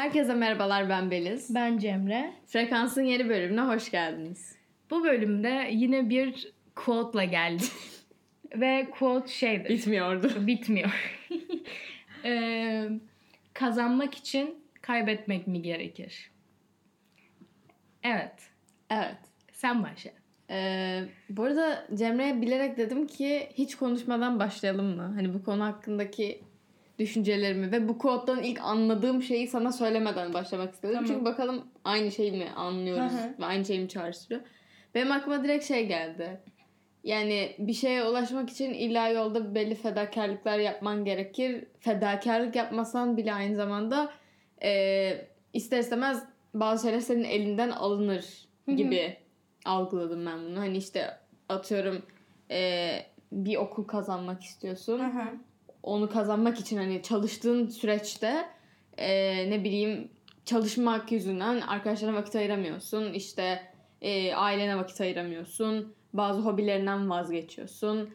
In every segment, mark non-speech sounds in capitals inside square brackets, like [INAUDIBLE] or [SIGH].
Herkese merhabalar ben Beliz. Ben Cemre. Frekansın yeni bölümüne hoş geldiniz. Bu bölümde yine bir quote'la geldim. [LAUGHS] Ve quote şeydir. Bitmiyordu. [LAUGHS] Bitmiyor. [LAUGHS] Ee, kazanmak için kaybetmek mi gerekir? Evet. Evet. Sen başla. Ee, bu arada Cemre'ye bilerek dedim ki hiç konuşmadan başlayalım mı? Hani bu konu hakkındaki düşüncelerimi ve bu koddan ilk anladığım şeyi sana söylemeden başlamak istedim. Tamam. Çünkü bakalım aynı şeyi mi anlıyoruz ve aynı şeyi mi çağrıştırıyor. Benim aklıma direkt şey geldi. Yani bir şeye ulaşmak için illa yolda belli fedakarlıklar yapman gerekir. Fedakarlık yapmasan bile aynı zamanda e, ister istemez bazı şeyler senin elinden alınır gibi algıladım ben bunu. Hani işte atıyorum e, bir okul kazanmak istiyorsun onu kazanmak için hani çalıştığın süreçte e, ne bileyim çalışmak yüzünden arkadaşlarına vakit ayıramıyorsun. İşte e, ailene vakit ayıramıyorsun. Bazı hobilerinden vazgeçiyorsun.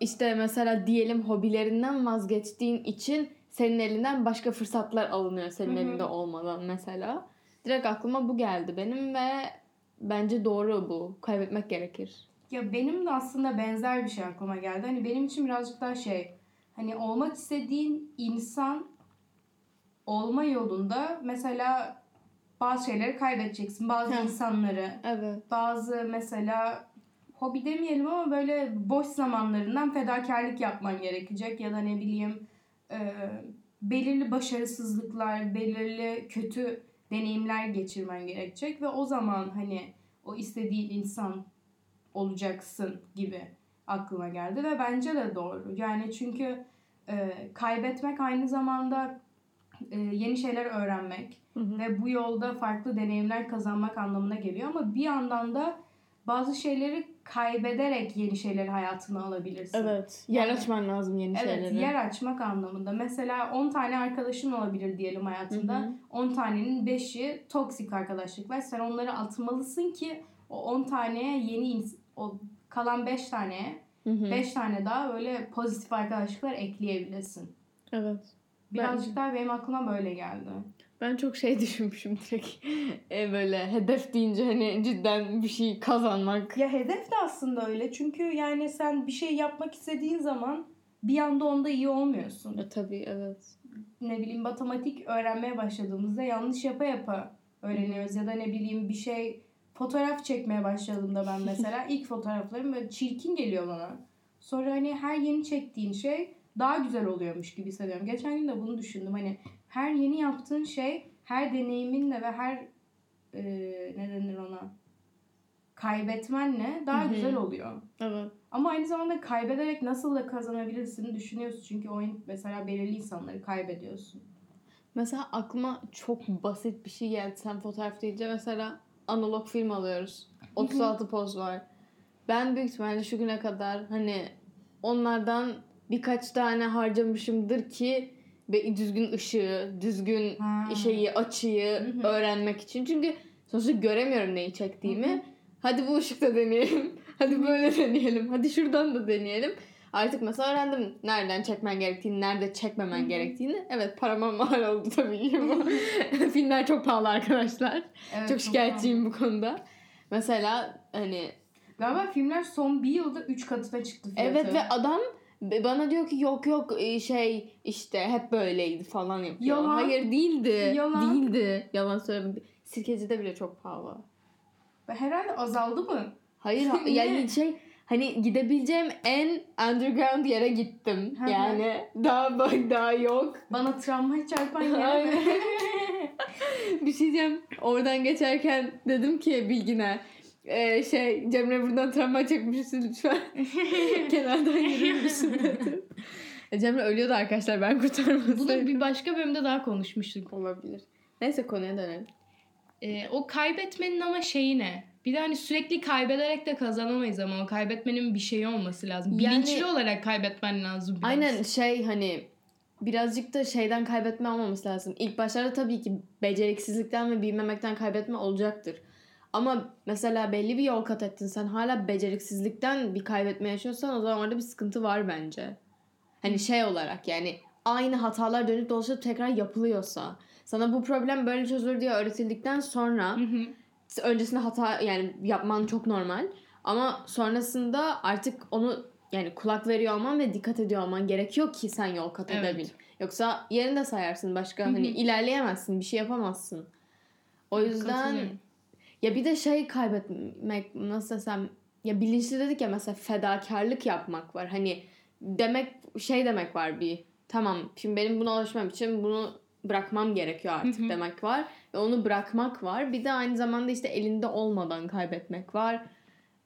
İşte mesela diyelim hobilerinden vazgeçtiğin için senin elinden başka fırsatlar alınıyor senin Hı hı. elinde olmadan mesela. Direkt aklıma bu geldi benim ve bence doğru bu. Kaybetmek gerekir. Ya benim de aslında benzer bir şey aklıma geldi. Hani benim için birazcık daha şey hani olmak istediğin insan olma yolunda mesela bazı şeyleri kaybedeceksin. Bazı Hı. insanları, Evet. bazı mesela hobi demeyelim ama böyle boş zamanlarından fedakarlık yapman gerekecek ya da ne bileyim e, belirli başarısızlıklar, belirli kötü deneyimler geçirmen gerekecek ve o zaman hani o istediğin insan olacaksın gibi aklıma geldi ve bence de doğru. Yani çünkü e, kaybetmek aynı zamanda e, yeni şeyler öğrenmek Hı hı. ve bu yolda farklı deneyimler kazanmak anlamına geliyor ama bir yandan da bazı şeyleri kaybederek yeni şeyleri hayatına alabilirsin. Evet. Yer Yani- açman lazım yeni Evet, şeylere. yer açmak anlamında. Mesela 10 tane arkadaşın olabilir diyelim hayatında. Hı hı. 10 tanenin 5'i toksik arkadaşlıklar. Sen onları atmalısın ki o 10 taneye yeni o kalan 5 taneye Hı. 5 tane daha öyle pozitif arkadaşlıklar ekleyebilesin. Evet. Birazcık daha benim aklıma böyle geldi. Ben çok şey [LAUGHS] düşünmüşüm direkt. E böyle hedef deyince hani cidden bir şey kazanmak. Ya hedef de aslında öyle. Çünkü yani sen bir şey yapmak istediğin zaman bir anda onda iyi olmuyorsun. E tabii evet. ne bileyim matematik öğrenmeye başladığımızda yanlış yapa yapa öğreniyoruz ya da ne bileyim bir şey fotoğraf çekmeye başladığımda ben mesela [LAUGHS] ilk fotoğraflarım böyle çirkin geliyor bana. Sonra hani her yeni çektiğin şey daha güzel oluyormuş gibi hissediyorum. Geçen gün de bunu düşündüm. Hani her yeni yaptığın şey her deneyiminle ve her e, ne denir ona kaybetmenle daha Hı hı. güzel oluyor. Evet. Ama aynı zamanda kaybederek nasıl da kazanabilirsin düşünüyorsun. Çünkü oyun mesela belirli insanları kaybediyorsun. Mesela aklıma çok basit bir şey geldi sen fotoğraf deyince. Mesela analog film alıyoruz. 36 poz var. Ben büyük ihtimalle şu güne kadar hani onlardan birkaç tane harcamışımdır ki ve düzgün ışığı, düzgün Ha. şeyi, açıyı öğrenmek için. Çünkü sonuçta göremiyorum neyi çektiğimi. Hadi bu ışıkta deneyelim. [LAUGHS] Hadi böyle deneyelim. Hadi şuradan da deneyelim. Artık mesela öğrendim nereden çekmen gerektiğini, nerede çekmemen gerektiğini. Evet parama mal oldu tabii ki bu. Filmler çok pahalı arkadaşlar. Evet, çok şikayetçiyim bu konuda. Mesela hani Galiba filmler son bir yılda 3 katına çıktı fiyatı. evet ve adam bana diyor ki yok yok e, şey işte hep böyleydi falan yapıyor. Yalan. Hayır değildi. Yalan. Değildi. Yalan söyleme. Sirkeci'de bile çok pahalı. Herhalde azaldı mı? Hayır [LAUGHS] yani şey hani gidebileceğim en underground yere gittim. Hı hı. yani daha bak daha yok. Bana travma çarpan yer [LAUGHS] bir şey diyeceğim. Oradan geçerken dedim ki Bilgin'e e, şey Cemre buradan travma çekmişsin lütfen. [LAUGHS] Kenardan yürür müsün dedim. E, Cemre ölüyordu arkadaşlar ben kurtarmasaydım. Bunu bir başka bölümde daha konuşmuştuk. olabilir. Neyse konuya dönelim. Ee, o kaybetmenin ama şeyi ne? Bir de hani sürekli kaybederek de kazanamayız ama o kaybetmenin bir şeyi olması lazım. Yani- Bilinçli olarak kaybetmen lazım biraz. Aynen şey hani birazcık da şeyden kaybetme olmaması lazım. İlk başlarda tabii ki beceriksizlikten ve bilmemekten kaybetme olacaktır. Ama mesela belli bir yol kat ettin. Sen hala beceriksizlikten bir kaybetme yaşıyorsan o zaman orada bir sıkıntı var bence. Hani şey olarak yani aynı hatalar dönüp dolaşıp tekrar yapılıyorsa. sana bu problem böyle çözülür diye öğretildikten sonra Hı hı. Öncesinde hata yani yapman çok normal ama sonrasında artık onu yani kulak veriyor olman ve dikkat ediyor olman gerekiyor ki sen yol kat Evet. edebil. Yoksa yerinde sayarsın başka Hı hı. hani ilerleyemezsin bir şey yapamazsın. O yüzden ya bir de şey kaybetmek nasıl desem ya bilinçli dedik ya mesela fedakarlık yapmak var. Hani demek şey demek var bir tamam şimdi benim buna ulaşmam için bunu bırakmam gerekiyor artık Hı hı. demek var. Ve onu bırakmak var. Bir de aynı zamanda işte elinde olmadan kaybetmek var.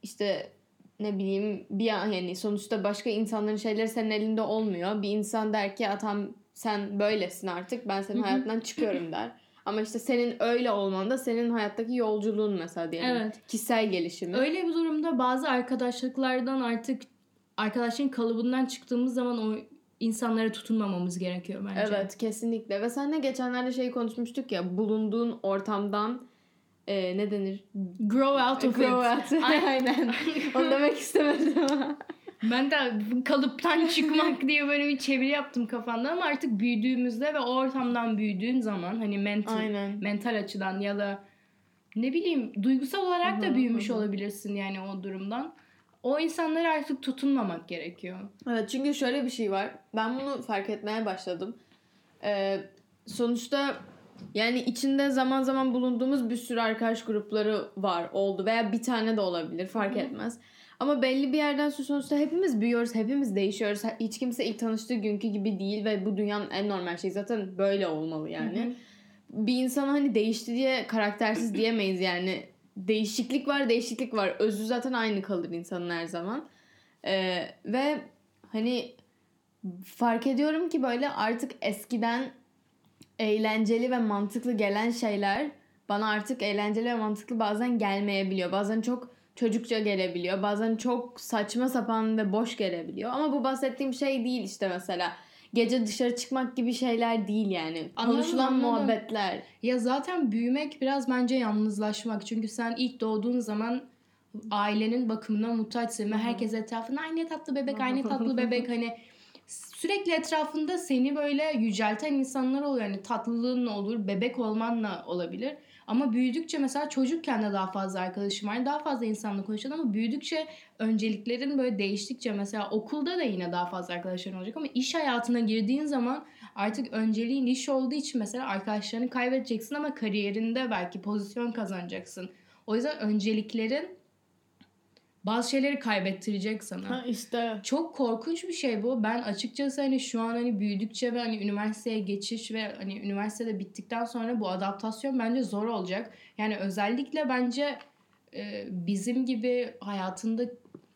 İşte ne bileyim bir an yani sonuçta başka insanların şeyleri senin elinde olmuyor. Bir insan der ki atam sen böylesin artık ben senin hayatından çıkıyorum der. Ama işte senin öyle olman da senin hayattaki yolculuğun mesela diyelim. Evet. Kişisel gelişimi. Öyle bir durumda bazı arkadaşlıklardan artık arkadaşın kalıbından çıktığımız zaman o insanlara tutunmamamız gerekiyor bence. Evet kesinlikle. Ve seninle geçenlerde şey konuşmuştuk ya bulunduğun ortamdan e, ne denir? Grow out of Grow it. out. [LAUGHS] Aynen. Onu demek istemedim. Ben de kalıptan çıkmak diye böyle bir çeviri yaptım kafamda ama artık büyüdüğümüzde ve o ortamdan büyüdüğün zaman hani mental, Aynen. mental açıdan ya da ne bileyim duygusal olarak da büyümüş olabilirsin yani o durumdan. O insanlara artık tutunmamak gerekiyor. Evet çünkü şöyle bir şey var. Ben bunu fark etmeye başladım. Ee, sonuçta yani içinde zaman zaman bulunduğumuz bir sürü arkadaş grupları var, oldu veya bir tane de olabilir fark Hı etmez. Ama belli bir yerden sonra sonuçta hepimiz büyüyoruz, hepimiz değişiyoruz. Hiç kimse ilk tanıştığı günkü gibi değil ve bu dünyanın en normal şeyi zaten böyle olmalı yani. Hı hı. bir insana hani değişti diye karaktersiz diyemeyiz yani. Değişiklik var, değişiklik var. Özü zaten aynı kalır insanın her zaman. Ee, ve hani fark ediyorum ki böyle artık eskiden eğlenceli ve mantıklı gelen şeyler bana artık eğlenceli ve mantıklı bazen gelmeyebiliyor. Bazen çok çocukça gelebiliyor. Bazen çok saçma sapan ve boş gelebiliyor. Ama bu bahsettiğim şey değil işte mesela. Gece dışarı çıkmak gibi şeyler değil yani. Anladım, Konuşulan anladım. muhabbetler. Ya zaten büyümek biraz bence yalnızlaşmak. Çünkü sen ilk doğduğun zaman ailenin bakımına muhtaçsın ve herkes etrafında ay ne tatlı bebek, ay ne [LAUGHS] tatlı bebek hani sürekli etrafında seni böyle yücelten insanlar oluyor. Yani tatlılığınla olur, bebek olmanla olabilir. Ama büyüdükçe mesela çocukken de daha fazla arkadaşım var. Daha fazla insanla konuşuyorsun ama büyüdükçe önceliklerin böyle değiştikçe mesela okulda da yine daha fazla arkadaşların olacak ama iş hayatına girdiğin zaman artık önceliğin iş olduğu için mesela arkadaşlarını kaybedeceksin ama kariyerinde belki pozisyon kazanacaksın. O yüzden önceliklerin bazı şeyleri kaybettirecek sana. Ha işte. Çok korkunç bir şey bu. Ben açıkçası hani şu an hani büyüdükçe ve hani üniversiteye geçiş ve hani üniversitede bittikten sonra bu adaptasyon bence zor olacak. Yani özellikle bence e, bizim gibi hayatında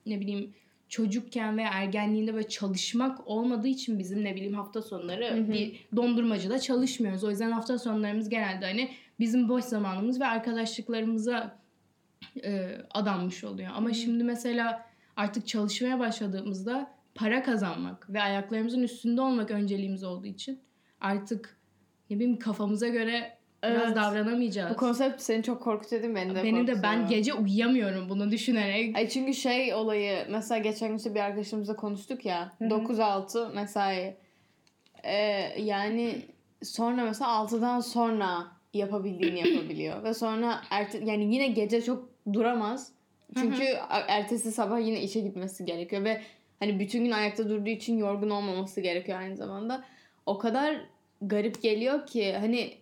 ne bileyim çocukken veya ergenliğinde böyle çalışmak olmadığı için bizim ne bileyim hafta sonları Hı hı. bir dondurmacıda çalışmıyoruz. O yüzden hafta sonlarımız genelde hani bizim boş zamanımız ve arkadaşlıklarımıza e, adanmış oluyor. Ama şimdi mesela artık çalışmaya başladığımızda para kazanmak ve ayaklarımızın üstünde olmak önceliğimiz olduğu için artık ne bileyim kafamıza göre biraz Evet. davranamayacağız. Bu konsept seni çok korkutuyor değil mi? Beni de Benim de ben gece uyuyamıyorum bunu düşünerek. Ay çünkü şey olayı mesela geçen gün işte bir arkadaşımızla konuştuk ya Hı hı. 9-6 mesai Ee, yani sonra mesela 6'dan sonra yapabildiğini yapabiliyor ve sonra erte, yani yine gece çok duramaz çünkü a- ertesi sabah yine işe gitmesi gerekiyor ve hani bütün gün ayakta durduğu için yorgun olmaması gerekiyor aynı zamanda o kadar garip geliyor ki hani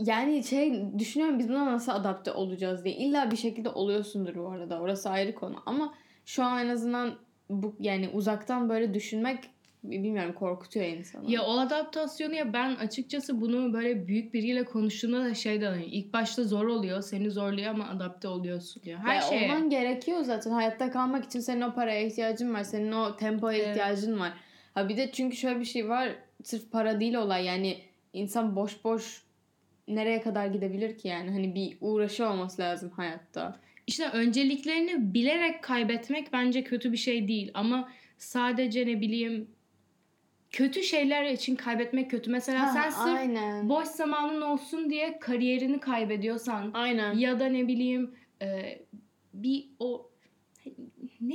yani şey düşünüyorum biz buna nasıl adapte olacağız diye. İlla bir şekilde oluyorsundur bu arada. Orası ayrı konu. Ama şu an en azından bu yani uzaktan böyle düşünmek bilmiyorum korkutuyor insanı. Ya o adaptasyonu ya ben açıkçası bunu böyle büyük biriyle konuştuğumda da şeyden hani ilk başta zor oluyor. Seni zorluyor ama adapte oluyorsun diyor. Her Ve şeye. olman gerekiyor zaten. Hayatta kalmak için senin o paraya ihtiyacın var. Senin o tempoya Evet. ihtiyacın var. Ha bir de çünkü şöyle bir şey var. Sırf para değil olay. Yani insan boş boş nereye kadar gidebilir ki yani? Hani bir uğraşı olması lazım hayatta. İşte önceliklerini bilerek kaybetmek bence kötü bir şey değil ama sadece ne bileyim kötü şeyler için kaybetmek kötü. Mesela Ha, sen sırf aynen. boş zamanın olsun diye kariyerini kaybediyorsan Aynen. ya da ne bileyim e, bir o ne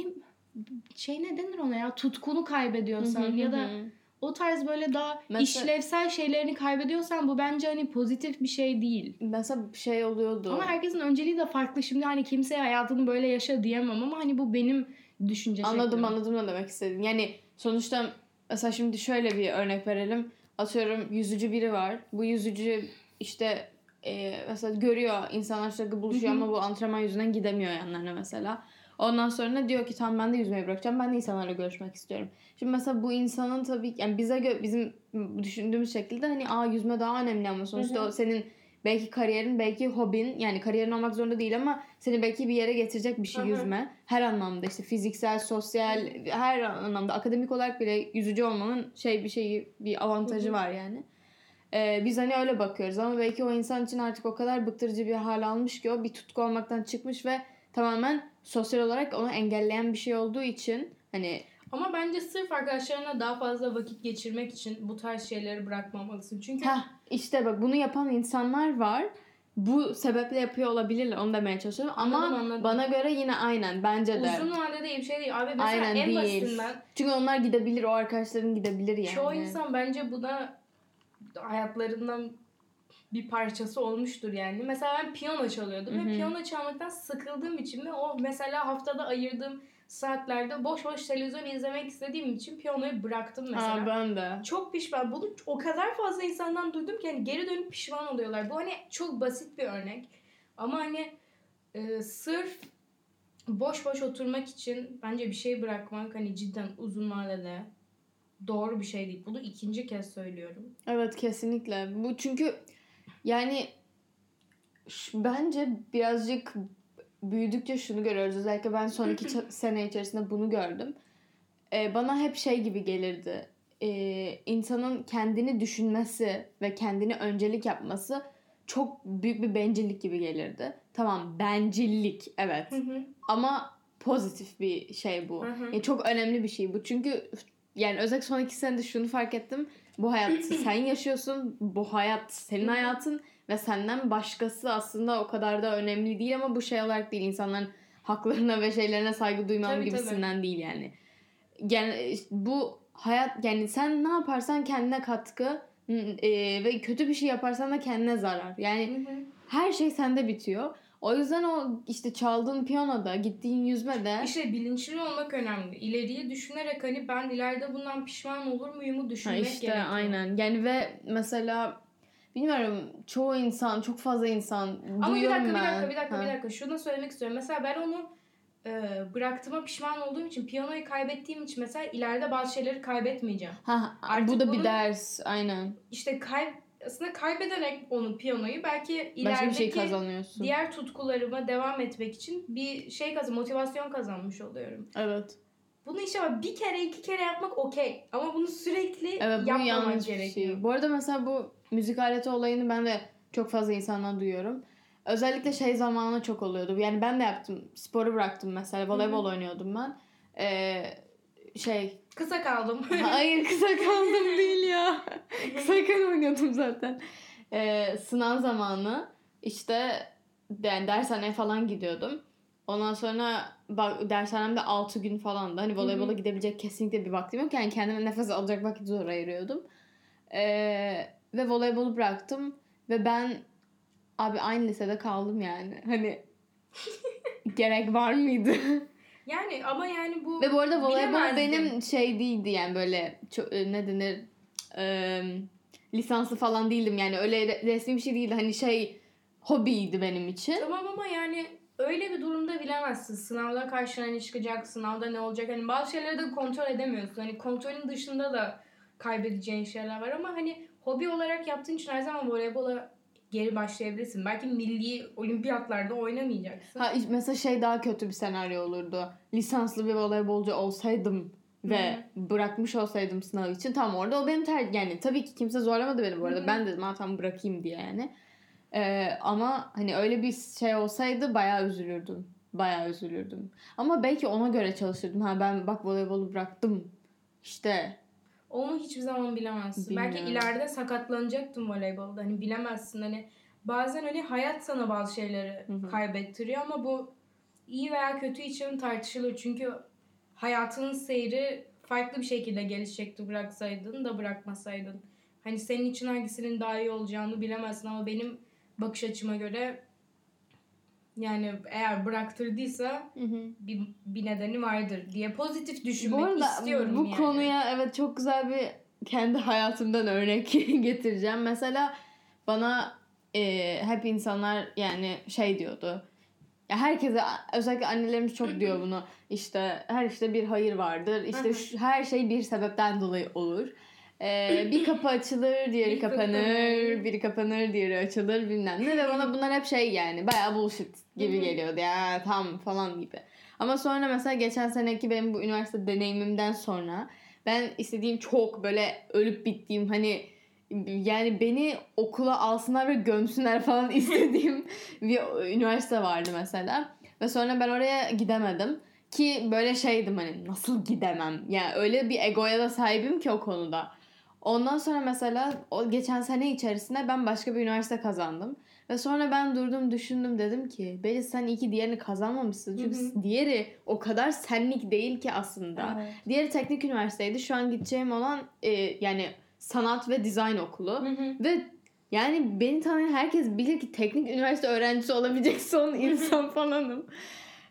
şey ne denir ona ya tutkunu kaybediyorsan Hı hı ya da hı. o tarz böyle daha Mesela- işlevsel şeylerini kaybediyorsan bu bence hani pozitif bir şey değil. Mesela şey oluyordu. Ama herkesin önceliği de farklı. Şimdi hani kimseye hayatını böyle yaşa diyemem ama hani bu benim düşünce Anladım şeklim. anladım ne demek istedin. Yani sonuçta mesela şimdi şöyle bir örnek verelim. Atıyorum yüzücü biri var. Bu yüzücü işte e, mesela görüyor insanlar sürekli buluşuyor ama bu antrenman yüzünden gidemiyor yanlarına mesela. Ondan sonra diyor ki tamam ben de yüzmeyi bırakacağım. Ben de insanlarla görüşmek istiyorum. Şimdi mesela bu insanın tabii yani bize gö- bizim düşündüğümüz şekilde hani aa yüzme daha önemli ama sonuçta Hı hı. o senin belki kariyerin belki hobin yani kariyerin olmak zorunda değil ama seni belki bir yere getirecek bir şey Hı hı. yüzme. Her anlamda işte fiziksel, sosyal her anlamda akademik olarak bile yüzücü olmanın şey bir şeyi bir avantajı Hı hı. var yani. Ee, biz hani öyle bakıyoruz ama belki o insan için artık o kadar bıktırıcı bir hal almış ki o bir tutku olmaktan çıkmış ve tamamen sosyal olarak onu engelleyen bir şey olduğu için hani Ama bence sırf arkadaşlarına daha fazla vakit geçirmek için bu tarz şeyleri bırakmamalısın. Çünkü Heh, işte bak bunu yapan insanlar var. Bu sebeple yapıyor olabilirler onu demeye çalışıyorum. Ama Anladım, anladım. bana göre yine aynen bence de. uzun vadede iyi bir şey değil. Abi mesela Aynen en değil. basitinden Çünkü onlar gidebilir, o arkadaşların gidebilir yani. çoğu insan bence buna hayatlarından bir parçası olmuştur yani. Mesela ben piyano çalıyordum Hı hı. ve piyano çalmaktan sıkıldığım için ve o mesela haftada ayırdığım saatlerde boş boş televizyon izlemek istediğim için piyanoyu bıraktım mesela. Aa, ben de. Çok pişman. Bunu o kadar fazla insandan duydum ki hani geri dönüp pişman oluyorlar. Bu hani çok basit bir örnek. Ama hani e, sırf boş boş oturmak için bence bir şey bırakmak hani cidden uzun vadede doğru bir şey değil. Bunu ikinci kez söylüyorum. Evet kesinlikle. Bu çünkü yani bence birazcık büyüdükçe şunu görüyoruz. Özellikle ben son iki [LAUGHS] sene içerisinde bunu gördüm. Ee, bana hep şey gibi gelirdi. Ee, insanın kendini düşünmesi ve kendini öncelik yapması çok büyük bir bencillik gibi gelirdi. Tamam bencillik evet. Ama pozitif bir şey bu. Hı hı. Yani çok önemli bir şey bu. Çünkü yani özellikle son iki senede şunu fark ettim. Bu hayatı [CLEARS THROAT] sen yaşıyorsun. Bu hayat senin Hı hı. hayatın. Ve senden başkası aslında o kadar da önemli değil ama bu şey olarak değil. insanların haklarına ve şeylerine saygı duymam Tabii, gibisinden değil yani. Yani bu hayat yani sen ne yaparsan kendine katkı e, ve kötü bir şey yaparsan da kendine zarar. Yani her şey sende bitiyor. O yüzden o işte çaldığın piyanoda, gittiğin yüzmede İşte bilinçli olmak önemli. İleriyi düşünerek hani ben ileride bundan pişman olur muyumu Ha düşünmek işte gerekiyor. aynen. Yani ve mesela bilmiyorum çoğu insan, çok fazla insan Ama bir dakika, bir ben. dakika, bir dakika, Ha. bir dakika. Şunu söylemek istiyorum. Mesela ben onu e, bıraktığıma pişman olduğum için, piyanoyu kaybettiğim için mesela ileride bazı şeyleri kaybetmeyeceğim. Ha, Artık bu da bunu- bir ders aynen. İşte kay, aslında kaybederek onu piyanoyu belki bir ilerideki şey kazanıyorsun. diğer tutkularıma devam etmek için bir şey kazan, motivasyon kazanmış oluyorum. Evet. Bunu işte bir kere iki kere yapmak okey. Ama bunu sürekli Evet bu yapmamak yanlış bir gerekiyor. şey. Bu arada mesela bu müzik aleti olayını ben de çok fazla insandan duyuyorum. Özellikle şey zamanı çok oluyordu. Yani ben de yaptım. Sporu bıraktım mesela. Voleybol oynuyordum ben. Ee, şey Kısa kaldım. Hayır kısa kaldım [LAUGHS] değil ya. [LAUGHS] Kısayken oynuyordum zaten. Ee, sınav zamanı işte yani dershaneye falan gidiyordum. Ondan sonra bak, dershanemde 6 gün falandı. Hani voleybola gidebilecek kesinlikle bir vaktim yok. Yani kendime nefes alacak vakit zor ayırıyordum. Ee, ve voleybolu bıraktım. Ve ben abi aynı lisede kaldım yani. Hani [LAUGHS] gerek var mıydı? Yani ama yani bu Ve bu arada voleybol bilemezdim. benim şey değildi yani böyle çok, e, ne denir e, lisanslı falan değildim yani öyle re- resmi bir şey değildi hani şey hobiydi benim için. Tamam ama yani öyle bir durumda bilemezsin. Sınavda karşına ne çıkacak, sınavda ne olacak. Hani bazı şeyleri de kontrol edemiyorsun. Hani kontrolün dışında da kaybedeceğin şeyler var ama hani hobi olarak yaptığın için her zaman voleybola geri başlayabilirsin. Belki milli olimpiyatlarda oynamayacaksın. Ha mesela şey daha kötü bir senaryo olurdu. Lisanslı bir voleybolcu olsaydım ve bırakmış olsaydım sınav için tam orada o benim ter yani tabii ki kimse zorlamadı beni bu arada. Hı. Ben dedim ha tamam bırakayım diye yani. Ee, ama hani öyle bir şey olsaydı bayağı üzülürdüm. Bayağı üzülürdüm. Ama belki ona göre çalışırdım. Ha ben bak voleybolu bıraktım. İşte Onu hiçbir zaman bilemezsin. Belki Bilmiyorum. ileride sakatlanacaktın voleybolda. Hani bilemezsin. Hani bazen hani hayat sana bazı şeyleri Hı hı. kaybettiriyor ama bu iyi veya kötü için tartışılır. Çünkü hayatının seyri farklı bir şekilde gelişecekti bıraksaydın da bırakmasaydın. Hani senin için hangisinin daha iyi olacağını bilemezsin ama benim bakış açıma göre yani eğer bıraktırdıysa Hı hı. bir, bir nedeni vardır diye pozitif düşünmek Bu arada istiyorum bu yani. konuya evet çok güzel bir kendi hayatımdan örnek [LAUGHS] getireceğim. Mesela bana e, hep insanlar yani şey diyordu. Ya herkese özellikle annelerimiz çok diyor bunu. İşte her işte bir hayır vardır. İşte şu- her şey bir sebepten dolayı olur. E, bir kapı açılır, diğeri kapanır, biri kapanır, diğeri açılır bilmem ne ve bana bunlar hep şey yani bayağı bullshit gibi geliyordu ya tam falan gibi. Ama sonra mesela geçen seneki benim bu üniversite deneyimimden sonra ben istediğim çok böyle ölüp bittiğim hani yani beni okula alsınlar ve gömsünler falan [LAUGHS] istediğim bir üniversite vardı mesela. Ve sonra ben oraya gidemedim. Ki böyle şeydim hani nasıl gidemem? Yani öyle bir egoya da sahibim ki o konuda. Ondan sonra mesela o geçen sene içerisinde ben başka bir üniversite kazandım. Ve sonra ben durdum düşündüm dedim ki Beli sen iyi ki diğerini kazanmamışsın. Çünkü Hı diğeri o kadar senlik değil ki aslında. Evet. Diğeri teknik üniversiteydi. Şu an gideceğim olan e, yani sanat ve dizayn okulu. Hı hı. Ve yani beni tanıyan herkes bilir ki teknik üniversite öğrencisi olabilecek son [LAUGHS] insan falanım.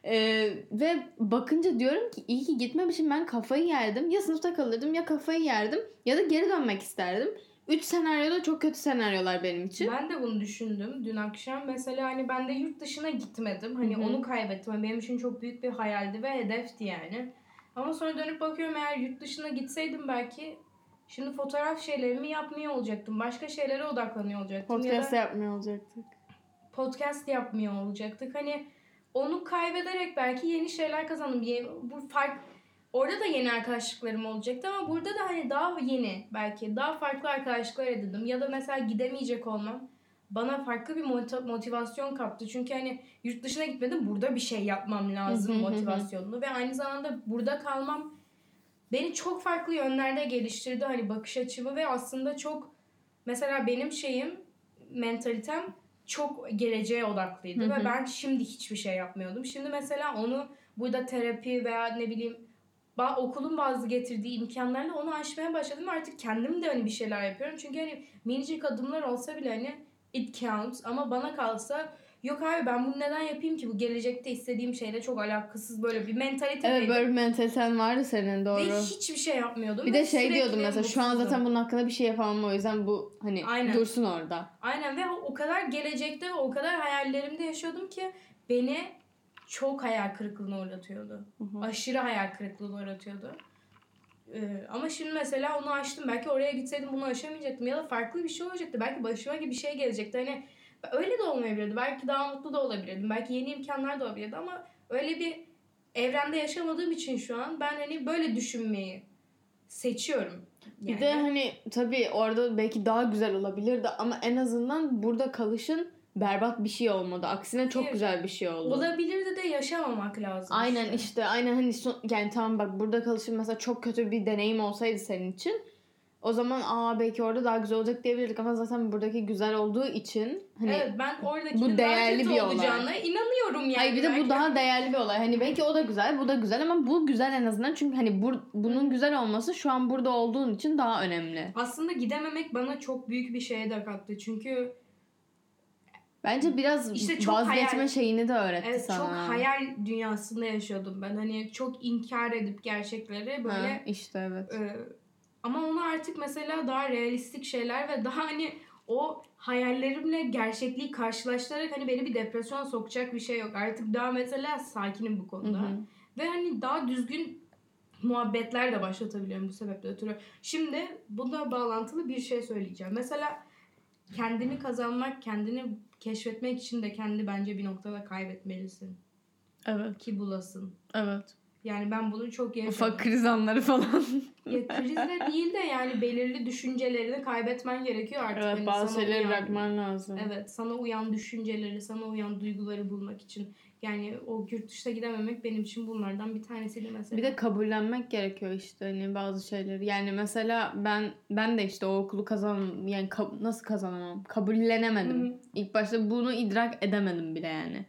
Ee, ve bakınca diyorum ki iyi ki gitmemişim ben kafayı yerdim. Ya sınıfta kalırdım ya kafayı yerdim ya da geri dönmek isterdim. Üç senaryoda çok kötü senaryolar benim için. Ben de bunu düşündüm dün akşam. Mesela hani ben de yurt dışına gitmedim. Hani Hı hı. onu kaybettim. Hani Benim için çok büyük bir hayaldi ve hedefti yani. Ama sonra dönüp bakıyorum eğer yurt dışına gitseydim belki şimdi fotoğraf şeylerimi yapmıyor olacaktım. Başka şeylere odaklanıyor olacaktım. ya Podcast da yapmıyor olacaktık. podcast yapmıyor olacaktık. Hani onu kaybederek belki yeni şeyler kazandım. Bu fark Orada da yeni arkadaşlıklarım olacaktı ama burada da hani daha yeni belki daha farklı arkadaşlıklar edindim. Ya da mesela gidemeyecek olmam bana farklı bir moti- motivasyon kattı. Çünkü hani yurt dışına gitmedim burada bir şey yapmam lazım motivasyonunu ve aynı zamanda burada kalmam beni çok farklı yönlerde geliştirdi hani bakış açımı ve aslında çok mesela benim şeyim mentalitem çok geleceğe odaklıydı ve ben şimdi hiçbir şey yapmıyordum. Şimdi mesela onu burada terapi veya ne bileyim ba- okulun bazı getirdiği imkanlarla onu aşmaya başladım. Artık kendim de hani bir şeyler yapıyorum. Çünkü hani minicik adımlar olsa bile hani it counts ama bana kalsa yok abi ben bunu neden yapayım ki bu gelecekte istediğim şeyle çok alakasız böyle bir mentalite Evet böyle bir mentaliten vardı senin doğru. ve hiçbir şey yapmıyordum. Bir de şey diyordum mesela şu an zaten bunun hakkında bir şey yapamam o yüzden bu hani Aynen. dursun orada. Aynen ve o kadar gelecekte ve o kadar hayallerimde yaşıyordum ki beni çok hayal kırıklığına uğratıyordu. Hı hı. Aşırı hayal kırıklığına uğratıyordu. Ee, ama şimdi mesela onu açtım. Belki oraya gitseydim bunu aşamayacaktım. Ya da farklı bir şey olacaktı. Belki başıma gibi bir şey gelecekti. Hani öyle de olmayabilirdi. Belki daha mutlu da olabilirdim. Belki yeni imkanlar da olabilirdi ama öyle bir evrende yaşamadığım için şu an ben hani böyle düşünmeyi seçiyorum. Bir de hani tabii orada belki daha güzel olabilirdi ama en azından burada kalışın berbat bir şey olmadı. Aksine çok Evet. güzel bir şey oldu. olabilirdi de yaşamamak lazım. Aynen işte. işte aynen hani son, yani tamam bak burada kalışın mesela çok kötü bir deneyim olsaydı senin için o zaman aa belki orada daha güzel olacak diyebilirdik ama zaten buradaki güzel olduğu için hani evet ben oradaki bu değerli bir olay. olacağına inanıyorum yani. Hayır bir de Belki- bu daha değerli bir olay. Hani belki o da güzel, bu da güzel ama bu güzel en azından çünkü hani bu, bunun güzel olması şu an burada olduğun için daha önemli. Aslında gidememek bana çok büyük bir şeye de kattı. Çünkü Bence biraz İşte çok vazgeçme hayal- şeyini de öğretti evet, sana. çok hayal dünyasında yaşıyordum ben. Hani çok inkar edip gerçekleri Ha, böyle işte evet. e, ama onu artık mesela daha realistik şeyler ve daha hani o hayallerimle gerçekliği karşılaştırarak hani beni bir depresyona sokacak bir şey yok. Artık daha mesela sakinim bu Hı konuda. hı. Ve hani daha düzgün muhabbetler de başlatabiliyorum bu sebeple ötürü. Şimdi buna bağlantılı bir şey söyleyeceğim. Mesela kendini kazanmak, kendini keşfetmek için de kendi bence bir noktada kaybetmelisin. Evet. Ki bulasın. Evet. Yani ben bunu çok yaşadım. Ufak kriz anları falan. Ya krizle değil de yani belirli düşüncelerini kaybetmen gerekiyor artık. evet Hani bazı şeyleri uyan- bırakman lazım. Evet sana uyan düşünceleri, sana uyan duyguları bulmak için. Yani o yurt dışına gidememek benim için bunlardan bir tanesiydi mesela. Bir de kabullenmek gerekiyor işte hani bazı şeyleri. Yani mesela ben ben de işte o okulu kazan yani ka- nasıl kazanamam? Kabullenemedim. Hı hı. İlk başta bunu idrak edemedim bile yani.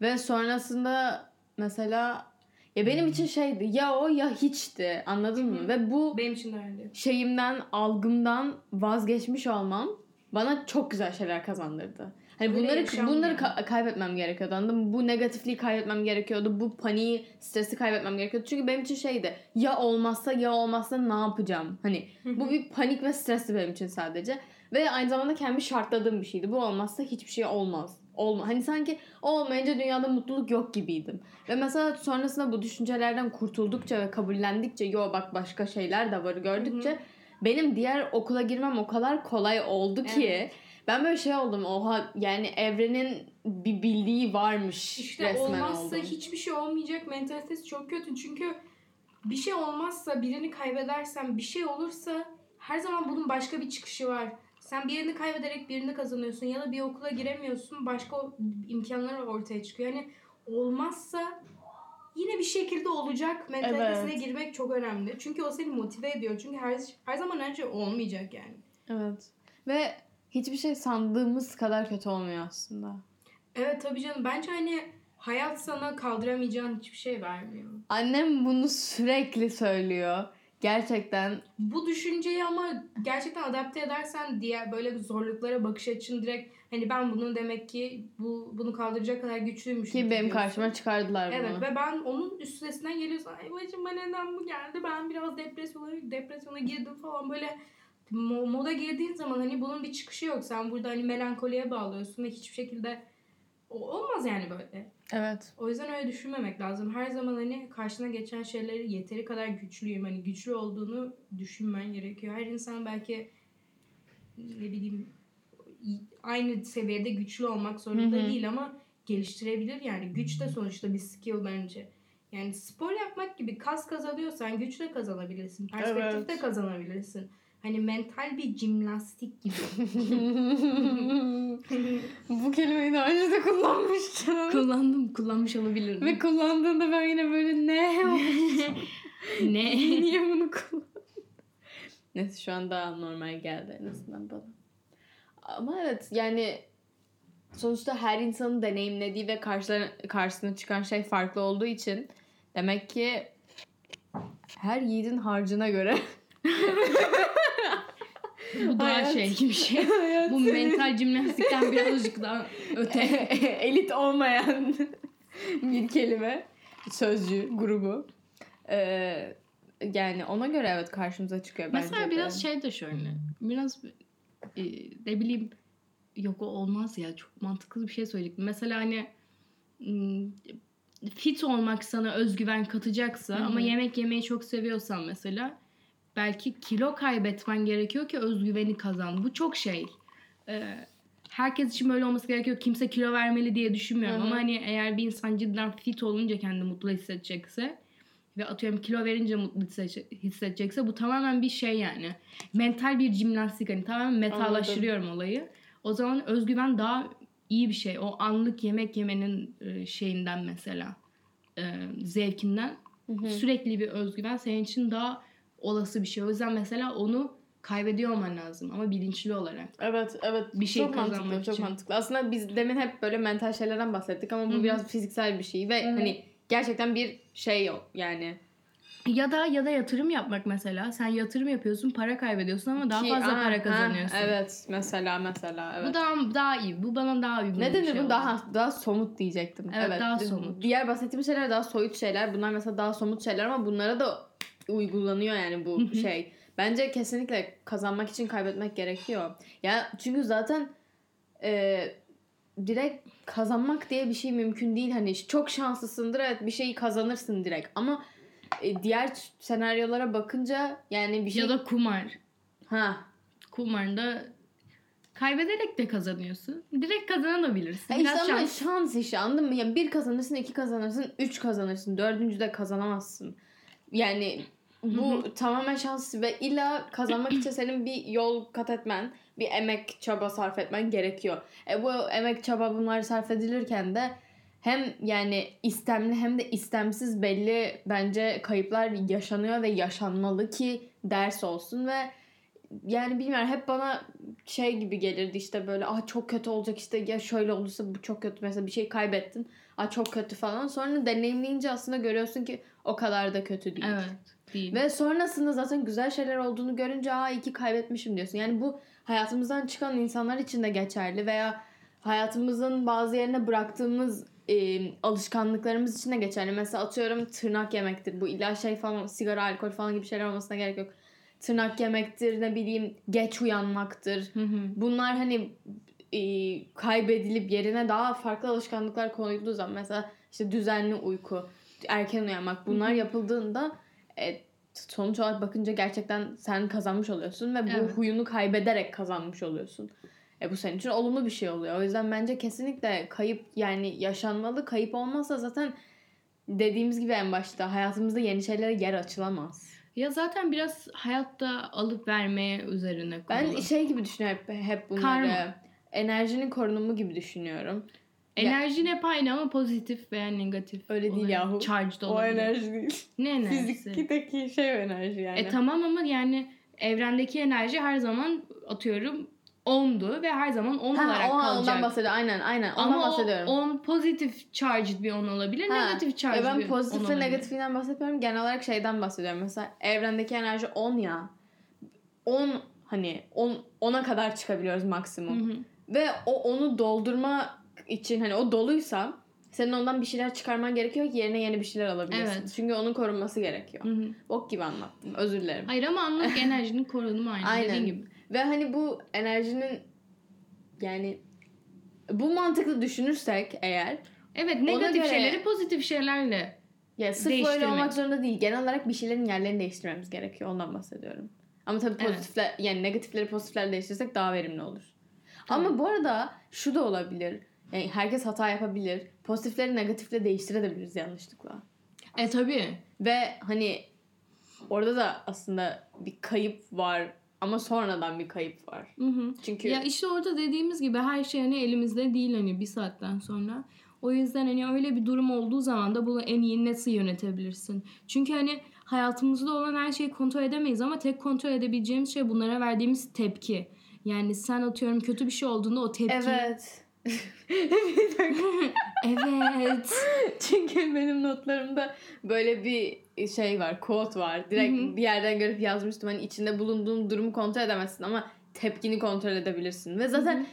Ve sonrasında mesela Ya benim için şeydi ya o ya hiçti anladın mı? Ve bu Benim için öyle. şeyimden, algımdan vazgeçmiş olmam bana çok güzel şeyler kazandırdı. Hani Öyle bunları bunları ka- kaybetmem gerekiyordu. Anladın mı? Bu negatifliği kaybetmem gerekiyordu. Bu paniği, stresi kaybetmem gerekiyordu. Çünkü benim için şeydi. Ya olmazsa ya olmazsa ne yapacağım? Hani bu bir panik ve stresti benim için sadece. Ve aynı zamanda kendimi şartladığım bir şeydi. Bu olmazsa hiçbir şey olmaz. Olma. Hani sanki o olmayınca dünyada mutluluk yok gibiydim. Ve mesela sonrasında bu düşüncelerden kurtuldukça ve kabullendikçe yo bak başka şeyler de var gördükçe benim diğer okula girmem o kadar kolay oldu ki Evet. ben böyle şey oldum oha yani evrenin bir bildiği varmış İşte resmen olmazsa oldum. hiçbir şey olmayacak mentalitesi çok kötü. Çünkü bir şey olmazsa birini kaybedersen bir şey olursa her zaman bunun başka bir çıkışı var. Sen birini kaybederek birini kazanıyorsun ya da bir okula giremiyorsun başka imkanlar ortaya çıkıyor. Yani olmazsa yine bir şekilde olacak mentalitesine Evet. girmek çok önemli. Çünkü o seni motive ediyor. Çünkü her, her zaman önce olmayacak yani. Evet. Ve hiçbir şey sandığımız kadar kötü olmuyor aslında. Evet tabii canım. Bence hani hayat sana kaldıramayacağın hiçbir şey vermiyor. Annem bunu sürekli söylüyor. Gerçekten Bu düşünceyi ama gerçekten adapte edersen diğer böyle zorluklara bakış açın direkt hani ben bunun demek ki bu bunu kaldıracak kadar güçlüymüşüm. ki benim karşıma çıkardılar bunu. Evet ve ben onun üstesinden geliyorsam ay başıma neden bu geldi ben biraz depresyona, depresyona girdim falan böyle mo- moda girdiğin zaman hani bunun bir çıkışı yok. Sen burada hani melankoliye bağlıyorsun ve hiçbir şekilde olmaz yani böyle. Evet. O yüzden öyle düşünmemek lazım. Her zaman hani karşına geçen şeyleri yeteri kadar güçlüyüm. Hani güçlü olduğunu düşünmen gerekiyor. Her insan belki ne bileyim aynı seviyede güçlü olmak zorunda Hı hı. değil ama geliştirebilir yani. Güç de sonuçta bir skill bence. Yani spor yapmak gibi kas kazanıyorsan güç de kazanabilirsin. Perspektif de Evet. kazanabilirsin. Hani mental bir jimnastik gibi. [LAUGHS] Bu kelimeyi daha önce de kullanmıştım. Kullandım, kullanmış olabilirim. Ve kullandığında ben yine böyle ne? [LAUGHS] ne? Niye bunu kullandın? Neyse şu an daha normal geldi en azından bana. Ama evet yani sonuçta her insanın deneyimlediği ve karşılarına, karşısına çıkan şey farklı olduğu için demek ki her yiğidin harcına göre [LAUGHS] Bu daha Hayat. şey gibi şey. [LAUGHS] hayat Bu mental jimnastikten birazcık daha öte. [LAUGHS] elit olmayan [LAUGHS] bir kelime, sözcü, grubu. Ee, yani ona göre evet karşımıza çıkıyor bence Mesela de. biraz şey de şöyle. Biraz e, ne bileyim yok o olmaz ya çok mantıklı bir şey söyledim. Mesela hani fit olmak sana özgüven katacaksa Hı hı. ama yemek yemeyi çok seviyorsan mesela belki kilo kaybetmen gerekiyor ki özgüveni kazan. Bu çok şey. Ee, herkes için böyle olması gerekiyor. Kimse kilo vermeli diye düşünmüyorum Hı hı. ama hani eğer bir insan cidden fit olunca kendini mutlu hissedecekse ve atıyorum kilo verince mutlu hisse- hissedecekse bu tamamen bir şey yani. Mental bir jimnastik hani tamamen metalaştırıyorum olayı. O zaman özgüven daha iyi bir şey. O anlık yemek yemenin e, şeyinden mesela e, zevkinden Hı hı. sürekli bir özgüven senin için daha olası bir şey. O yüzden mesela onu kaybediyor olman lazım ama bilinçli olarak. Evet evet Bir şey çok mantıklı kazanmak çok için. mantıklı. Aslında biz demin hep böyle mental şeylerden bahsettik ama bu Hı hı. biraz fiziksel bir şey ve Evet. hani gerçekten bir şey yok yani. Ya da ya da yatırım yapmak mesela. Sen yatırım yapıyorsun, para kaybediyorsun ama daha Ki- fazla Aa, para ha, kazanıyorsun. evet mesela mesela evet. Bu daha daha iyi. Bu bana daha uygun. Ne denir şey bu? Daha daha somut diyecektim. Evet, daha somut. Diğer bahsettiğim şeyler daha soyut şeyler. Bunlar mesela daha somut şeyler ama bunlara da uygulanıyor yani bu şey. Bence kesinlikle kazanmak için kaybetmek gerekiyor. Ya çünkü zaten e, direkt kazanmak diye bir şey mümkün değil. Hani çok şanslısındır evet bir şeyi kazanırsın direkt ama e, diğer senaryolara bakınca yani bir şey Ya da kumar. ha Kumarda kaybederek de kazanıyorsun. Direkt kazanabilirsin. Biraz işte ama şans. şans işi anladın mı? Yani bir kazanırsın, iki kazanırsın, üç kazanırsın. Dördüncü de kazanamazsın. Yani bu Hı tamamen şans ve illa kazanmak için senin bir yol kat etmen, bir emek, çaba sarf etmen gerekiyor. E bu emek, çaba bunlar sarf edilirken de hem yani istemli hem de istemsiz belli bence kayıplar yaşanıyor ve yaşanmalı ki ders olsun ve yani bilmiyorum hep bana şey gibi gelirdi işte böyle ah çok kötü olacak işte ya şöyle olursa bu çok kötü mesela bir şey kaybettin Aa, çok kötü falan. Sonra deneyimleyince aslında görüyorsun ki o kadar da kötü değil. Evet. Değil. Ve sonrasında zaten güzel şeyler olduğunu görünce aa iyi ki kaybetmişim diyorsun. Yani bu hayatımızdan çıkan insanlar için de geçerli veya hayatımızın bazı yerine bıraktığımız e, alışkanlıklarımız için de geçerli. Mesela atıyorum tırnak yemektir. Bu illa şey falan sigara, alkol falan gibi şeyler olmasına gerek yok. Tırnak yemektir, ne bileyim geç uyanmaktır. Hı hı. Bunlar hani e, kaybedilip yerine daha farklı alışkanlıklar konulduğu zaman mesela işte düzenli uyku, erken uyanmak bunlar yapıldığında e, sonuç olarak bakınca gerçekten sen kazanmış oluyorsun ve bu Evet. huyunu kaybederek kazanmış oluyorsun. E bu senin için olumlu bir şey oluyor. O yüzden bence kesinlikle kayıp yani yaşanmalı. Kayıp olmazsa zaten dediğimiz gibi en başta hayatımızda yeni şeylere yer açılamaz. Ya zaten biraz hayatta alıp vermeye üzerine Ben kurulu. şey gibi düşünüyorum hep, hep bunları. Karma. Enerjinin korunumu gibi düşünüyorum. Enerjin hep aynı ama pozitif veya negatif. Öyle değil olarak yahu. Charged O olabilir. enerji değil. Ne enerjisi? Fizikteki şey o enerji yani. E tamam ama yani evrendeki enerji her zaman atıyorum 10'du ve her zaman 10 Ha, olarak o, kalacak. ondan bahsediyorum. Aynen aynen. Ondan ama bahsediyorum. o 10 pozitif charged bir 10 olabilir, Ha, negatif charged E ben bir 10 pozitif ve olabilir. negatifinden bahsetmiyorum. Genel olarak şeyden bahsediyorum. Mesela evrendeki enerji 10 ya. 10 hani 10 10'a kadar çıkabiliyoruz maksimum. Hı hı. Ve o onu doldurma için hani o doluysa senin ondan bir şeyler çıkarman gerekiyor ki yerine yeni bir şeyler alabilirsin. Evet. Çünkü onun korunması gerekiyor. Hı hı. Bok gibi anlattım. Özür dilerim. Hayır ama anlık enerjinin korunumu aynı Aynen. dediğin gibi. Ve hani bu enerjinin yani bu mantıklı düşünürsek eğer Evet negatif göre- şeyleri pozitif şeylerle. ya sırf Değiştirmek. olmak zorunda değil. Genel olarak bir şeylerin yerlerini değiştirmemiz gerekiyor. Ondan bahsediyorum. Ama tabii Evet. pozitifler yani negatifleri pozitiflerle değiştirsek daha verimli olur. Tabii. Ama bu arada şu da olabilir. Yani herkes hata yapabilir. Pozitifleri negatifle değiştirebiliriz yanlışlıkla. E tabii. Ve hani orada da aslında bir kayıp var ama sonradan bir kayıp var. Hı hı. Çünkü Ya işte orada dediğimiz gibi her şey hani elimizde değil hani bir saatten sonra. O yüzden hani öyle bir durum olduğu zaman da bunu en iyi nasıl yönetebilirsin? Çünkü hani hayatımızda olan her şeyi kontrol edemeyiz ama tek kontrol edebileceğimiz şey bunlara verdiğimiz tepki. Yani sen atıyorum kötü bir şey olduğunda o tepki. evet. [LAUGHS] Evet. Çünkü benim notlarımda böyle bir şey var, quote var. Direkt Hı hı. bir yerden görüp yazmıştım. Hani içinde bulunduğun durumu kontrol edemezsin ama tepkini kontrol edebilirsin. Ve zaten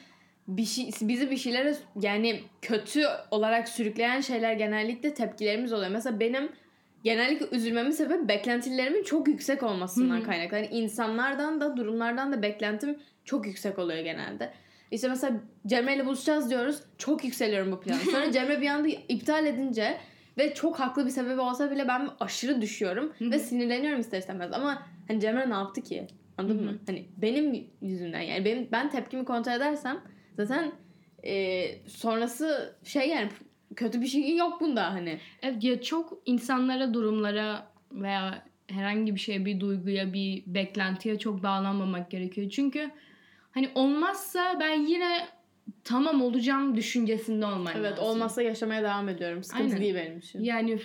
bir şey, bizi bir şeylere yani kötü olarak sürükleyen şeyler genellikle tepkilerimiz oluyor. Mesela benim genellikle üzülmemin sebebi beklentilerimin çok yüksek olmasından kaynaklı. Yani insanlardan da durumlardan da beklentim çok yüksek oluyor genelde. İşte mesela Cemre ile buluşacağız diyoruz. Çok yükseliyorum bu plana. Sonra [LAUGHS] Cemre bir anda iptal edince ve çok haklı bir sebebi olsa bile ben aşırı düşüyorum ve sinirleniyorum ister istemez. Ama hani Cemre ne yaptı ki? Anladın mı? Hani benim yüzümden yani benim ben tepkimi kontrol edersem zaten e, sonrası şey yani kötü bir şey yok bunda hani. Evet ya çok insanlara, durumlara veya herhangi bir şeye, bir duyguya, bir beklentiye çok bağlanmamak gerekiyor. Çünkü hani olmazsa ben yine tamam olacağım düşüncesinde olman Evet lazım. olmazsa yaşamaya devam ediyorum. Sıkıntı Aynen. değil benim için. Yani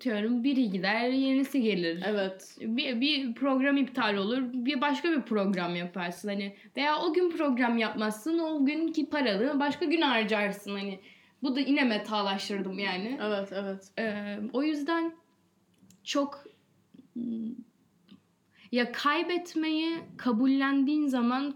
diyorum biri gider yenisi gelir. Evet. Bir, bir program iptal olur bir başka bir program yaparsın hani veya o gün program yapmazsın o günkü paralı başka gün harcarsın hani bu da yine metalaştırdım yani. Evet evet. Ee, o yüzden çok hmm, ya kaybetmeyi kabullendiğin zaman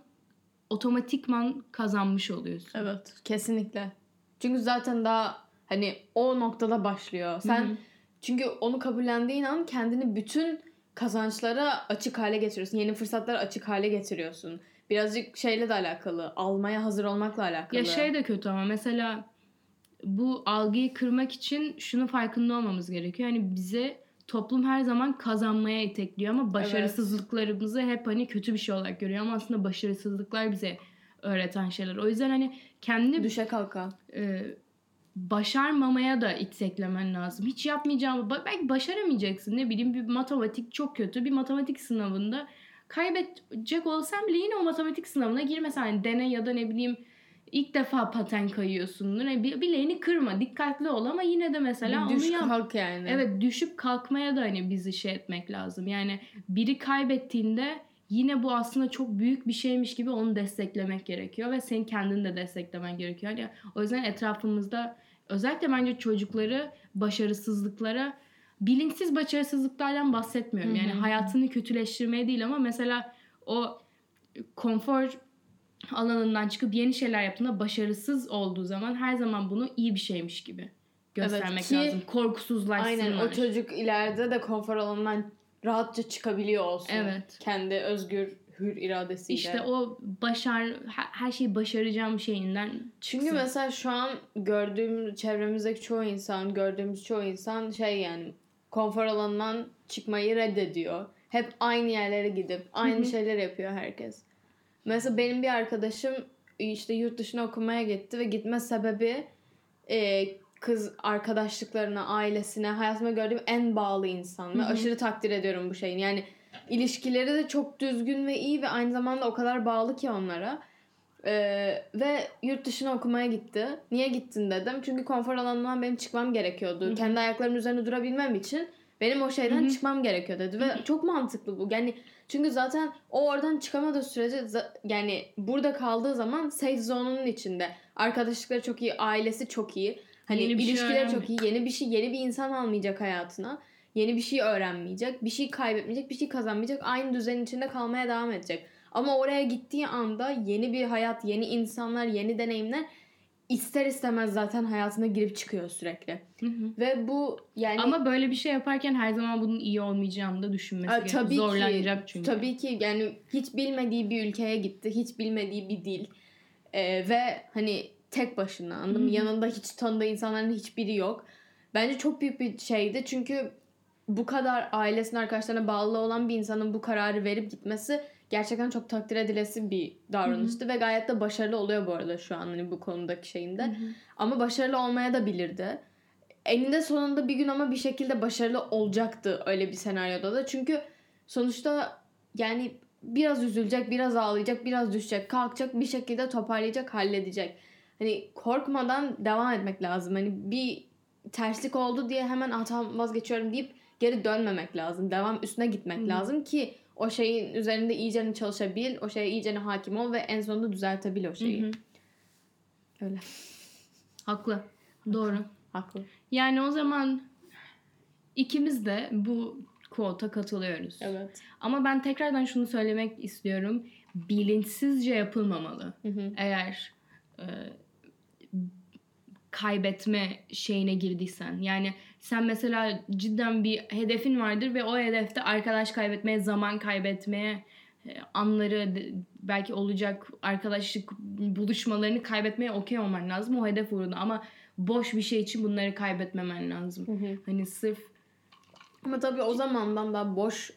otomatikman kazanmış oluyorsun. Evet kesinlikle. Çünkü zaten daha hani o noktada başlıyor. Sen Hı hı. çünkü onu kabullendiğin an kendini bütün kazançlara açık hale getiriyorsun. Yeni fırsatlara açık hale getiriyorsun. Birazcık şeyle de alakalı. Almaya hazır olmakla alakalı. Ya şey de kötü ama mesela bu algıyı kırmak için şunu farkında olmamız gerekiyor. Hani bize toplum her zaman kazanmaya itekliyor ama başarısızlıklarımızı hep hani kötü bir şey olarak görüyor ama aslında başarısızlıklar bize öğreten şeyler. O yüzden hani kendi Düşe kalka. e, başarmamaya da iteklemen lazım. Hiç yapmayacağım. Belki başaramayacaksın. Ne bileyim bir matematik çok kötü. Bir matematik sınavında kaybedecek olsam bile yine o matematik sınavına girmesen. Yani dene ya da ne bileyim ilk defa paten kayıyorsundur. Yani bir- bileğini kırma. Dikkatli ol ama yine de mesela Bir onu düş yap. kalk yani. Evet düşüp kalkmaya da hani bizi şey etmek lazım. Yani biri kaybettiğinde yine bu aslında çok büyük bir şeymiş gibi onu desteklemek gerekiyor ve senin kendini de desteklemen gerekiyor. Yani o yüzden etrafımızda özellikle bence çocukları başarısızlıklara bilinçsiz başarısızlıklardan bahsetmiyorum. Yani hayatını kötüleştirmeye değil ama mesela o konfor alanından çıkıp yeni şeyler yaptığında başarısız olduğu zaman her zaman bunu iyi bir şeymiş gibi göstermek Evet ki- lazım. Korkusuzlaşsınlar. Aynen o çocuk ileride de konfor alanından rahatça çıkabiliyor olsun. Evet. Kendi özgür hür iradesiyle. İşte o başar her şeyi başaracağım şeyinden Çünkü çıksın. mesela şu an gördüğüm çevremizdeki çoğu insan, gördüğümüz çoğu insan şey yani konfor alanından çıkmayı reddediyor. Hep aynı yerlere gidip aynı şeyler yapıyor herkes. Mesela benim bir arkadaşım işte yurt dışına okumaya gitti ve gitme sebebi e, kız arkadaşlıklarına, ailesine, hayatımda gördüğüm en bağlı insan ve aşırı takdir ediyorum bu şeyin. Yani ilişkileri de çok düzgün ve iyi ve aynı zamanda o kadar bağlı ki onlara. Ee, ve yurt dışına okumaya gitti. Niye gittin dedim. Çünkü konfor alanından benim çıkmam gerekiyordu. Kendi ayaklarımın üzerine durabilmem için benim o şeyden çıkmam gerekiyor dedi. Ve çok mantıklı bu. Yani çünkü zaten o oradan çıkamadığı sürece yani burada kaldığı zaman safe zone'unun içinde. Arkadaşlıkları çok iyi, ailesi çok iyi. Hani Yeni bir şey çok iyi. Yeni bir şey, yeni bir insan almayacak hayatına. Yeni bir şey öğrenmeyecek. Bir şey kaybetmeyecek, bir şey kazanmayacak. Aynı düzenin içinde kalmaya devam edecek. Ama oraya gittiği anda yeni bir hayat, yeni insanlar, yeni deneyimler ister istemez zaten hayatına girip çıkıyor sürekli. Hı hı. Ve bu yani Ama böyle bir şey yaparken her zaman bunun iyi olmayacağını da düşünmesi Aa, gerekiyor. tabii Zorlanacak ki, çünkü. Tabii ki yani hiç bilmediği bir ülkeye gitti. Hiç bilmediği bir dil. Ee, ve hani tek başına anladın mı? Yanında hiç tanıdığı insanların hiçbiri yok. Bence çok büyük bir şeydi. Çünkü bu kadar ailesine arkadaşlarına bağlı olan bir insanın bu kararı verip gitmesi gerçekten çok takdir edilesi bir davranıştı ve gayet de başarılı oluyor bu arada şu an hani bu konudaki şeyinde. Ama başarılı olmaya da bilirdi. Eninde sonunda bir gün ama bir şekilde başarılı olacaktı öyle bir senaryoda da. Çünkü sonuçta yani biraz üzülecek, biraz ağlayacak, biraz düşecek, kalkacak, bir şekilde toparlayacak, halledecek. Hani korkmadan devam etmek lazım. Hani bir terslik oldu diye hemen tamam vazgeçiyorum deyip geri dönmemek lazım. Devam üstüne gitmek lazım ki o şeyin üzerinde iyicene çalışabil, o şeye iyicene hakim ol ve en sonunda düzeltebil o şeyi. Hı hı. Öyle. Haklı. Doğru. Haklı. Yani o zaman ikimiz de bu quote'a katılıyoruz. Evet. Ama ben tekrardan şunu söylemek istiyorum. Bilinçsizce yapılmamalı. Hı hı. Eğer e, kaybetme şeyine girdiysen. Yani sen mesela cidden bir hedefin vardır ve o hedefte arkadaş kaybetmeye, zaman kaybetmeye, e, anları belki olacak arkadaşlık buluşmalarını kaybetmeye okey olman lazım o hedef uğruna ama boş bir şey için bunları kaybetmemen lazım. Hı hı. Hani sırf Ama tabii o zamandan da boş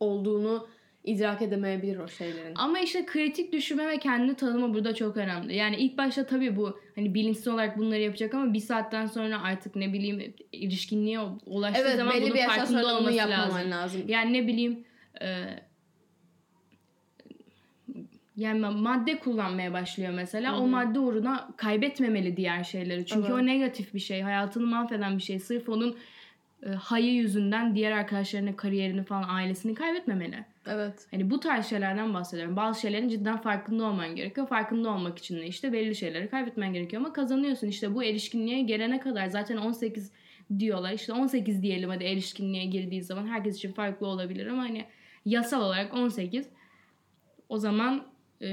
olduğunu idrak edemeyebilir o şeylerin. Ama işte kritik düşünme ve kendini tanıma burada çok önemli. Yani ilk başta tabii bu hani bilinçsiz olarak bunları yapacak ama bir saatten sonra artık ne bileyim ilişkinliğe ulaştığı Evet zaman bunun farkında olması lazım. lazım. Yani ne bileyim e, yani madde kullanmaya başlıyor mesela. O madde uğruna kaybetmemeli diğer şeyleri. Çünkü Evet. o negatif bir şey. Hayatını mahveden bir şey. Sırf onun e, hayı yüzünden diğer arkadaşlarını, kariyerini falan ailesini kaybetmemeli. Evet. Hani bu tarz şeylerden bahsediyorum. Bazı şeylerin cidden farkında olman gerekiyor. Farkında olmak için de işte belli şeyleri kaybetmen gerekiyor. Ama kazanıyorsun. İşte bu erişkinliğe gelene kadar zaten 18 diyorlar. İşte 18 diyelim hadi erişkinliğe girdiği zaman herkes için farklı olabilir ama hani yasal olarak 18 o zaman e,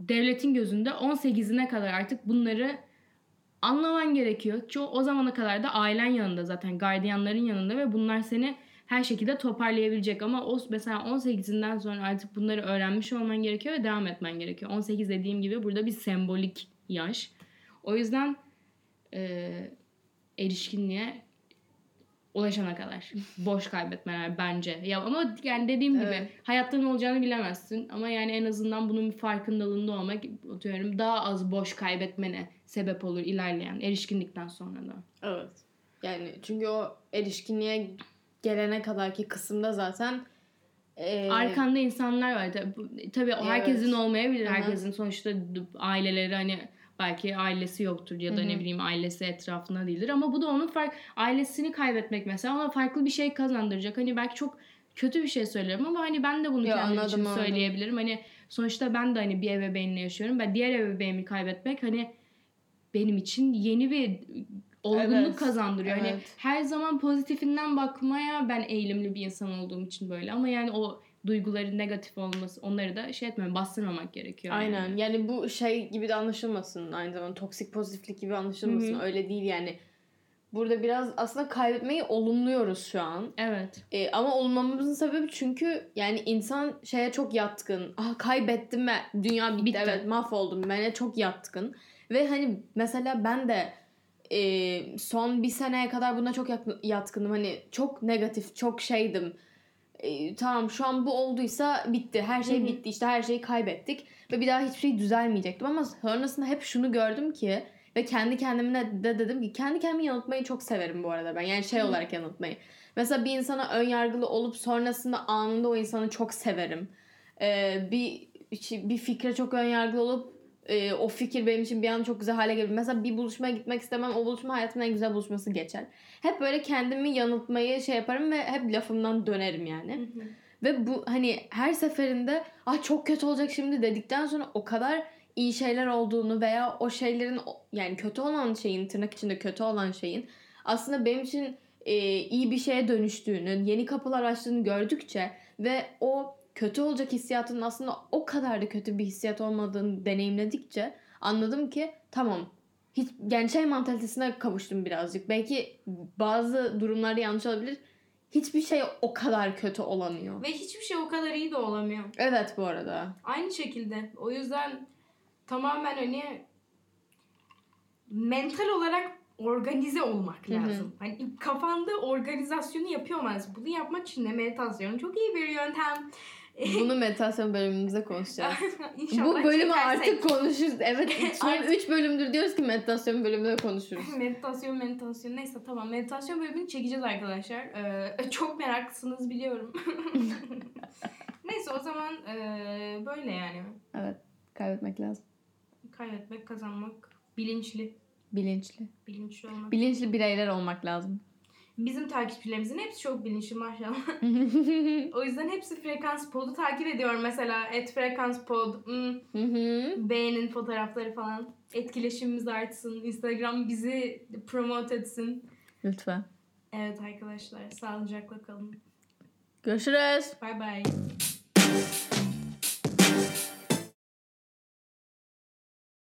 devletin gözünde 18'ine kadar artık bunları anlaman gerekiyor. Çoğu o zamana kadar da ailen yanında zaten gardiyanların yanında ve bunlar seni her şekilde toparlayabilecek ama o mesela 18'inden sonra artık bunları öğrenmiş olman gerekiyor ve devam etmen gerekiyor. 18 dediğim gibi burada bir sembolik yaş. O yüzden e, erişkinliğe ulaşana kadar [LAUGHS] boş kaybetmeler bence. Ya ama yani dediğim gibi Evet. hayatta ne olacağını bilemezsin ama yani en azından bunun bir farkındalığında olmak atıyorum daha az boş kaybetmene sebep olur ilerleyen erişkinlikten sonra da. Evet. Yani çünkü o erişkinliğe gelene kadarki kısımda zaten e, Arkanda insanlar var. Tabii, Evet. herkesin olmayabilir. Herkesin sonuçta aileleri hani belki ailesi yoktur ya da Hı hı. ne bileyim ailesi etrafında değildir ama bu da onun fark ailesini kaybetmek mesela ona farklı bir şey kazandıracak. Hani belki çok kötü bir şey söylüyorum ama hani ben de bunu Yo, kendim anladım, için anladım. söyleyebilirim. Hani sonuçta ben de hani bir ebeveynle yaşıyorum. Ben diğer ebeveynimi kaybetmek hani benim için yeni bir olgunluk Evet, kazandırıyor. Hani evet. her zaman pozitifinden bakmaya ben eğilimli bir insan olduğum için böyle. Ama yani o duyguların negatif olması onları da şey etmiyorum bastırmamak gerekiyor. yani. Aynen. Yani bu şey gibi de anlaşılmasın aynı zamanda toksik pozitiflik gibi anlaşılmasın. Hı hı. Öyle değil yani. Burada biraz aslında kaybetmeyi olumluyoruz şu an. Evet. E, ama olmamamızın sebebi çünkü yani insan şeye çok yatkın. Ah kaybettim ve dünya bitti. Bitti. Evet mahvoldum. Bana çok yatkın. Ve hani mesela ben de e, son bir seneye kadar buna çok yatkındım. Hani çok negatif, çok şeydim. E, tamam şu an bu olduysa bitti. Her şey bitti. İşte her şeyi kaybettik. Ve bir daha hiçbir şey düzelmeyecektim. Ama sonrasında hep şunu gördüm ki ve kendi kendime de dedim ki kendi kendimi yanıltmayı çok severim bu arada ben. Yani şey olarak yanıltmayı. Mesela bir insana ön yargılı olup sonrasında anında o insanı çok severim. Ee, bir bir fikre çok ön yargılı olup e, o fikir benim için bir an çok güzel hale gelir. Mesela bir buluşmaya gitmek istemem. O buluşma hayatımın en güzel buluşması geçer. Hep böyle kendimi yanıltmayı şey yaparım ve hep lafımdan dönerim yani. Ve bu hani her seferinde ah çok kötü olacak şimdi dedikten sonra o kadar iyi şeyler olduğunu veya o şeylerin yani kötü olan şeyin tırnak içinde kötü olan şeyin aslında benim için e, iyi bir şeye dönüştüğünü, yeni kapılar açtığını gördükçe ve o kötü olacak hissiyatının aslında o kadar da kötü bir hissiyat olmadığını deneyimledikçe anladım ki tamam hiç şey mantalitesine kavuştum birazcık. Belki bazı durumlarda yanlış olabilir. Hiçbir şey o kadar kötü olamıyor. Ve hiçbir şey o kadar iyi de olamıyor. Evet bu arada. Aynı şekilde. O yüzden tamamen hani mental olarak organize olmak Hı hı. lazım. Hani kafanda organizasyonu yapıyor olmalısın. Bunu yapmak için de meditasyon çok iyi bir yöntem. Bunu meditasyon bölümümüzde konuşacağız. [LAUGHS] Bu bölümü çekersek. artık konuşuruz. Evet [LAUGHS] son Artık- 3 bölümdür diyoruz ki meditasyon bölümünde konuşuruz. [LAUGHS] meditasyon meditasyon neyse tamam meditasyon bölümünü çekeceğiz arkadaşlar. Ee, çok meraklısınız biliyorum. neyse o zaman ee, böyle yani. Evet kaybetmek lazım. Kaybetmek, kazanmak, bilinçli. Bilinçli. Bilinçli olmak. Bilinçli bireyler olmak lazım. Bizim takipçilerimizin hepsi çok bilinçli maşallah. [LAUGHS] o yüzden hepsi Frekans Pod'u takip ediyor mesela. Et Frekans Pod. hmm, hı. beğenin fotoğrafları falan. Etkileşimimiz artsın. Instagram bizi promote etsin. Lütfen. Evet arkadaşlar sağlıcakla kalın. Görüşürüz. Bay bay.